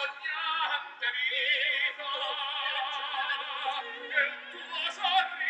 sognante vita, il tuo sorriso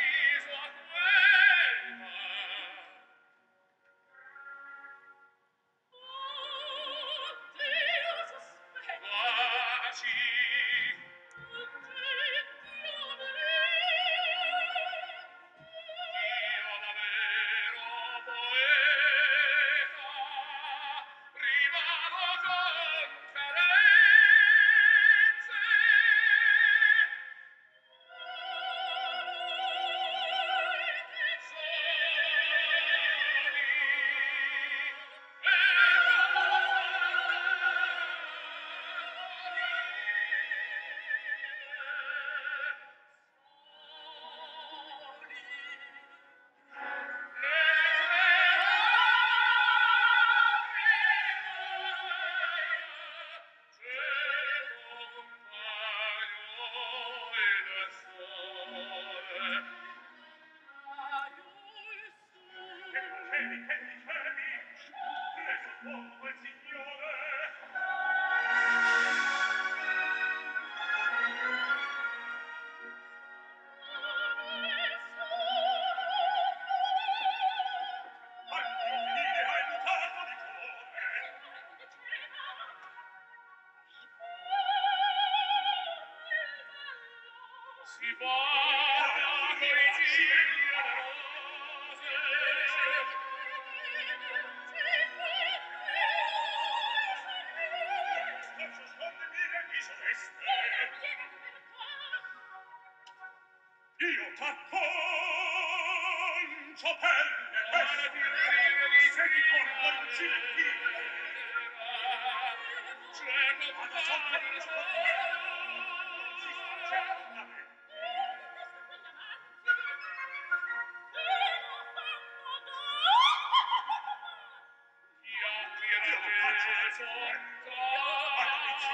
Ciao. Anche ci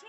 tu